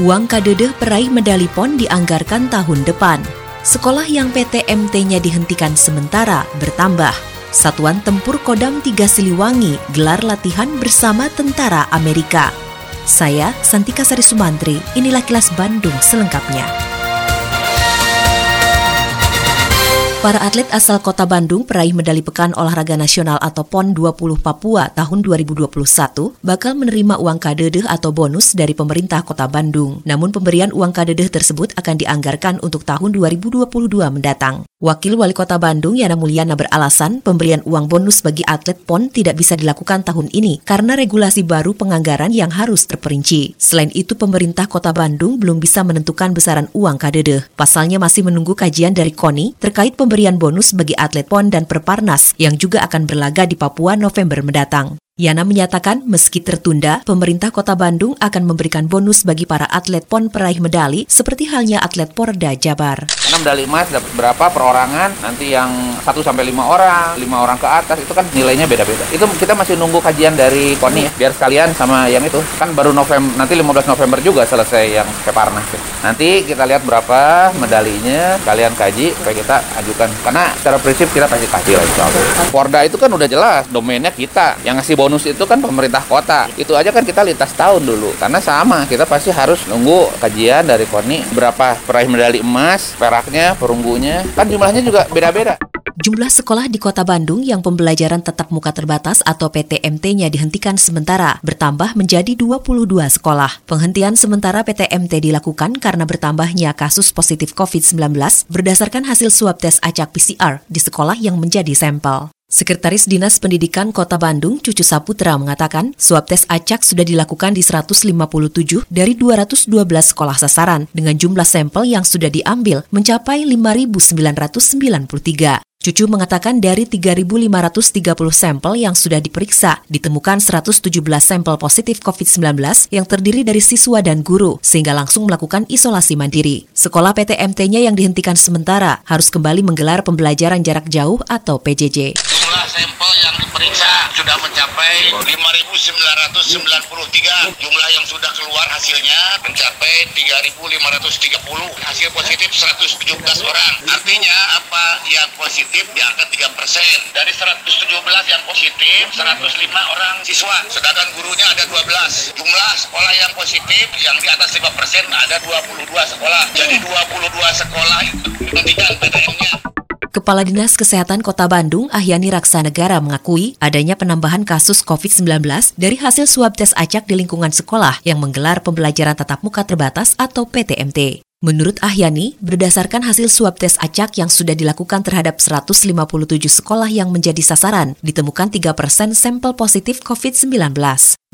Uang kadedeh peraih medali PON dianggarkan tahun depan. Sekolah yang PTMT-nya dihentikan sementara bertambah. Satuan Tempur Kodam 3 Siliwangi gelar latihan bersama tentara Amerika. Saya Santika Sari Sumantri, inilah kilas Bandung selengkapnya. Para atlet asal kota Bandung peraih medali Pekan Olahraga Nasional atau PON 20 Papua tahun 2021 bakal menerima uang kadedeh atau bonus dari pemerintah kota Bandung. Namun pemberian uang kadedeh tersebut akan dianggarkan untuk tahun 2022 mendatang. Wakil Wali Kota Bandung Yana Mulyana beralasan pemberian uang bonus bagi atlet PON tidak bisa dilakukan tahun ini karena regulasi baru penganggaran yang harus terperinci. Selain itu pemerintah Kota Bandung belum bisa menentukan besaran uang kadedeh. Pasalnya masih menunggu kajian dari KONI terkait pemberian bonus bagi atlet PON dan Perparnas yang juga akan berlaga di Papua November mendatang. Yana menyatakan meski tertunda, pemerintah kota Bandung akan memberikan bonus bagi para atlet PON peraih medali seperti halnya atlet Porda Jabar. Karena medali emas dapat berapa perorangan, nanti yang 1 sampai 5 orang, 5 orang ke atas itu kan nilainya beda-beda. Itu kita masih nunggu kajian dari KONI ya, biar sekalian sama yang itu. Kan baru November, nanti 15 November juga selesai yang Peparnas. Nanti kita lihat berapa medalinya, kalian kaji supaya kita ajukan. Karena secara prinsip kita pasti kasih lah Porda itu kan udah jelas domainnya kita yang ngasih bonus itu kan pemerintah kota. Itu aja kan kita lintas tahun dulu. Karena sama, kita pasti harus nunggu kajian dari KONI berapa peraih medali emas, peraknya, perunggunya. Kan jumlahnya juga beda-beda. Jumlah sekolah di Kota Bandung yang pembelajaran tetap muka terbatas atau PTMT-nya dihentikan sementara bertambah menjadi 22 sekolah. Penghentian sementara PTMT dilakukan karena bertambahnya kasus positif COVID-19 berdasarkan hasil swab tes acak PCR di sekolah yang menjadi sampel. Sekretaris Dinas Pendidikan Kota Bandung, Cucu Saputra, mengatakan swab tes acak sudah dilakukan di 157 dari 212 sekolah sasaran dengan jumlah sampel yang sudah diambil mencapai 5.993. Cucu mengatakan dari 3.530 sampel yang sudah diperiksa, ditemukan 117 sampel positif COVID-19 yang terdiri dari siswa dan guru, sehingga langsung melakukan isolasi mandiri. Sekolah PTMT-nya yang dihentikan sementara harus kembali menggelar pembelajaran jarak jauh atau PJJ. Jumlah sampel yang diperiksa sudah mencapai 5.993. Jumlah yang sudah keluar hasilnya mencapai 3.530. Hasil positif 117 orang. Artinya apa yang positif diangkat 3 persen. Dari 117 yang positif, 105 orang siswa. Sedangkan gurunya ada 12. Jumlah sekolah yang positif yang di atas 5 persen ada 22 sekolah. Jadi 22 sekolah itu dihentikan PTM-nya. Kepala Dinas Kesehatan Kota Bandung, Ahyani Raksanegara mengakui adanya penambahan kasus COVID-19 dari hasil swab tes acak di lingkungan sekolah yang menggelar pembelajaran tatap muka terbatas atau PTMT. Menurut Ahyani, berdasarkan hasil swab tes acak yang sudah dilakukan terhadap 157 sekolah yang menjadi sasaran, ditemukan 3 persen sampel positif COVID-19.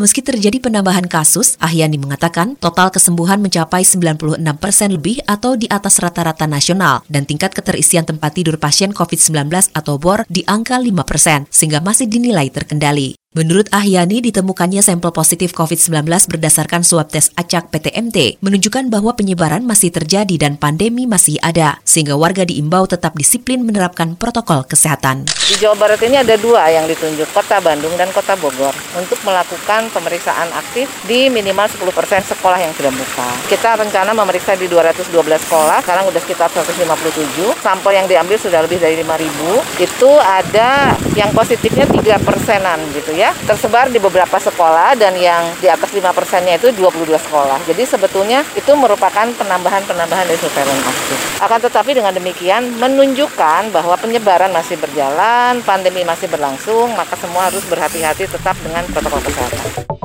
Meski terjadi penambahan kasus, Ahyani mengatakan total kesembuhan mencapai 96 persen lebih atau di atas rata-rata nasional dan tingkat keterisian tempat tidur pasien COVID-19 atau BOR di angka 5 persen, sehingga masih dinilai terkendali. Menurut Ahyani, ditemukannya sampel positif COVID-19 berdasarkan swab tes acak PTMT menunjukkan bahwa penyebaran masih terjadi dan pandemi masih ada, sehingga warga diimbau tetap disiplin menerapkan protokol kesehatan. Di Jawa Barat ini ada dua yang ditunjuk, Kota Bandung dan Kota Bogor, untuk melakukan pemeriksaan aktif di minimal 10% sekolah yang sudah buka. Kita rencana memeriksa di 212 sekolah, sekarang sudah sekitar 157. Sampel yang diambil sudah lebih dari 5.000. Itu ada yang positifnya 3 persenan gitu ya, tersebar di beberapa sekolah dan yang di atas 5 persennya itu 22 sekolah. Jadi sebetulnya itu merupakan penambahan-penambahan dari surveillance aktif. Akan tetapi dengan demikian menunjukkan bahwa penyebaran masih berjalan, pandemi masih berlangsung, maka semua harus berhati-hati tetap dengan protokol kesehatan.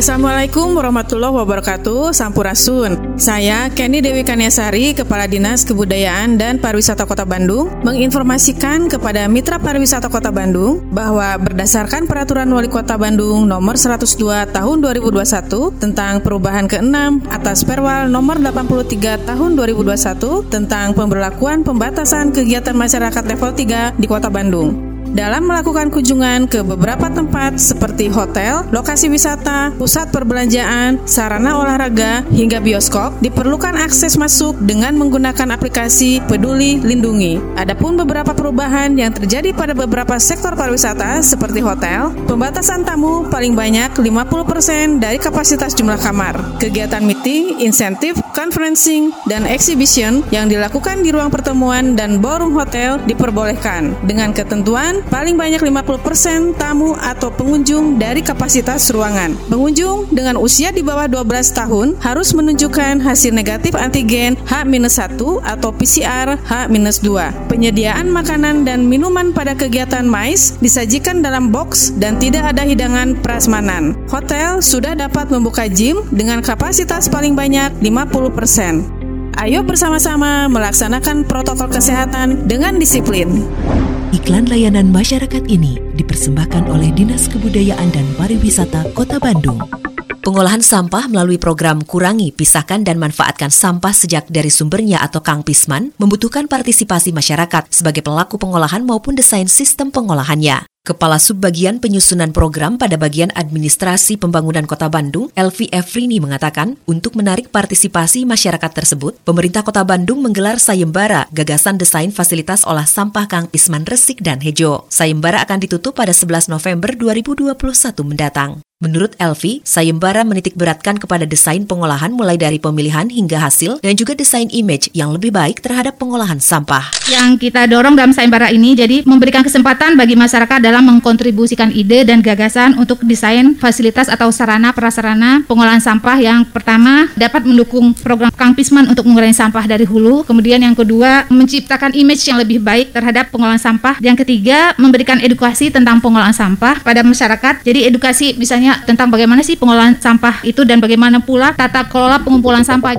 Assalamualaikum warahmatullahi wabarakatuh, Sampurasun. Saya Kenny Dewi Kaniasari, Kepala Dinas Kebudayaan dan Pariwisata Kota Bandung, menginformasikan kepada Mitra Pariwisata Kota Bandung bahwa berdasarkan Peraturan Wali Kota Bandung Nomor 102 Tahun 2021 tentang perubahan ke-6 atas Perwal Nomor 83 Tahun 2021 tentang pemberlakuan pembatasan kegiatan masyarakat level 3 di Kota Bandung dalam melakukan kunjungan ke beberapa tempat seperti hotel, lokasi wisata, pusat perbelanjaan, sarana olahraga, hingga bioskop, diperlukan akses masuk dengan menggunakan aplikasi Peduli Lindungi. Adapun beberapa perubahan yang terjadi pada beberapa sektor pariwisata seperti hotel, pembatasan tamu paling banyak 50% dari kapasitas jumlah kamar. Kegiatan meeting, insentif, conferencing, dan exhibition yang dilakukan di ruang pertemuan dan ballroom hotel diperbolehkan dengan ketentuan paling banyak 50% tamu atau pengunjung dari kapasitas ruangan. Pengunjung dengan usia di bawah 12 tahun harus menunjukkan hasil negatif antigen H-1 atau PCR H-2. Penyediaan makanan dan minuman pada kegiatan MICE disajikan dalam box dan tidak ada hidangan prasmanan. Hotel sudah dapat membuka gym dengan kapasitas paling banyak 50%. Ayo bersama-sama melaksanakan protokol kesehatan dengan disiplin. Iklan layanan masyarakat ini dipersembahkan oleh Dinas Kebudayaan dan Pariwisata Kota Bandung. Pengolahan sampah melalui program Kurangi, Pisahkan dan Manfaatkan Sampah sejak dari sumbernya atau Kang Pisman membutuhkan partisipasi masyarakat sebagai pelaku pengolahan maupun desain sistem pengolahannya. Kepala Subbagian Penyusunan Program pada Bagian Administrasi Pembangunan Kota Bandung, Elvi Efrini mengatakan, untuk menarik partisipasi masyarakat tersebut, pemerintah Kota Bandung menggelar sayembara gagasan desain fasilitas olah sampah Kang Pisman Resik dan Hejo. Sayembara akan ditutup pada 11 November 2021 mendatang. Menurut Elvi, sayembara menitik beratkan kepada desain pengolahan mulai dari pemilihan hingga hasil dan juga desain image yang lebih baik terhadap pengolahan sampah. Yang kita dorong dalam sayembara ini jadi memberikan kesempatan bagi masyarakat dalam mengkontribusikan ide dan gagasan untuk desain fasilitas atau sarana prasarana pengolahan sampah yang pertama dapat mendukung program Kang Pisman untuk mengurangi sampah dari hulu, kemudian yang kedua menciptakan image yang lebih baik terhadap pengolahan sampah, yang ketiga memberikan edukasi tentang pengolahan sampah pada masyarakat. Jadi edukasi misalnya tentang bagaimana sih pengolahan sampah itu dan bagaimana pula tata kelola pengumpulan sampah.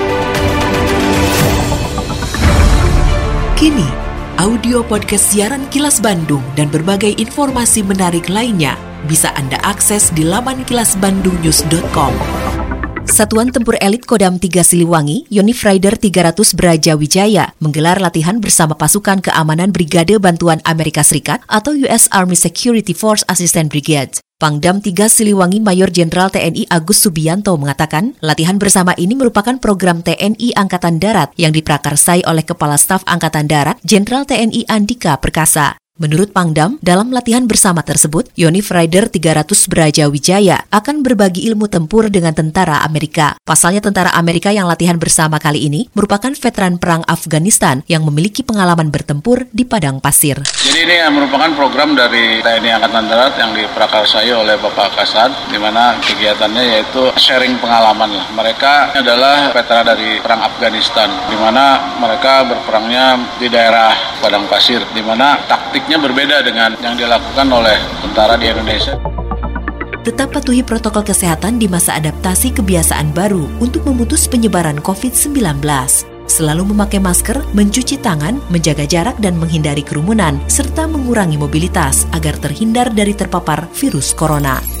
Kini, audio podcast siaran Kilas Bandung dan berbagai informasi menarik lainnya bisa Anda akses di laman kilasbandungnews.com. Satuan Tempur Elit Kodam 3 Siliwangi, Yonif Rider 300 Braja Wijaya, menggelar latihan bersama pasukan keamanan Brigade Bantuan Amerika Serikat atau US Army Security Force Assistant Brigade. Pangdam 3 Siliwangi Mayor Jenderal TNI Agus Subianto mengatakan, latihan bersama ini merupakan program TNI Angkatan Darat yang diprakarsai oleh Kepala Staf Angkatan Darat Jenderal TNI Andika Perkasa. Menurut Pangdam, dalam latihan bersama tersebut, Yonif Rider 300 Braja Wijaya akan berbagi ilmu tempur dengan tentara Amerika. Pasalnya tentara Amerika yang latihan bersama kali ini merupakan veteran perang Afghanistan yang memiliki pengalaman bertempur di padang pasir. Jadi ini merupakan program dari TNI Angkatan Darat yang diprakarsai oleh Bapak Kasat, di mana kegiatannya yaitu sharing pengalaman. Mereka adalah veteran dari perang Afghanistan, di mana mereka berperangnya di daerah padang pasir, di mana taktik berbeda dengan yang dilakukan oleh tentara di Indonesia. Tetap patuhi protokol kesehatan di masa adaptasi kebiasaan baru untuk memutus penyebaran COVID-19. Selalu memakai masker, mencuci tangan, menjaga jarak dan menghindari kerumunan, serta mengurangi mobilitas agar terhindar dari terpapar virus corona.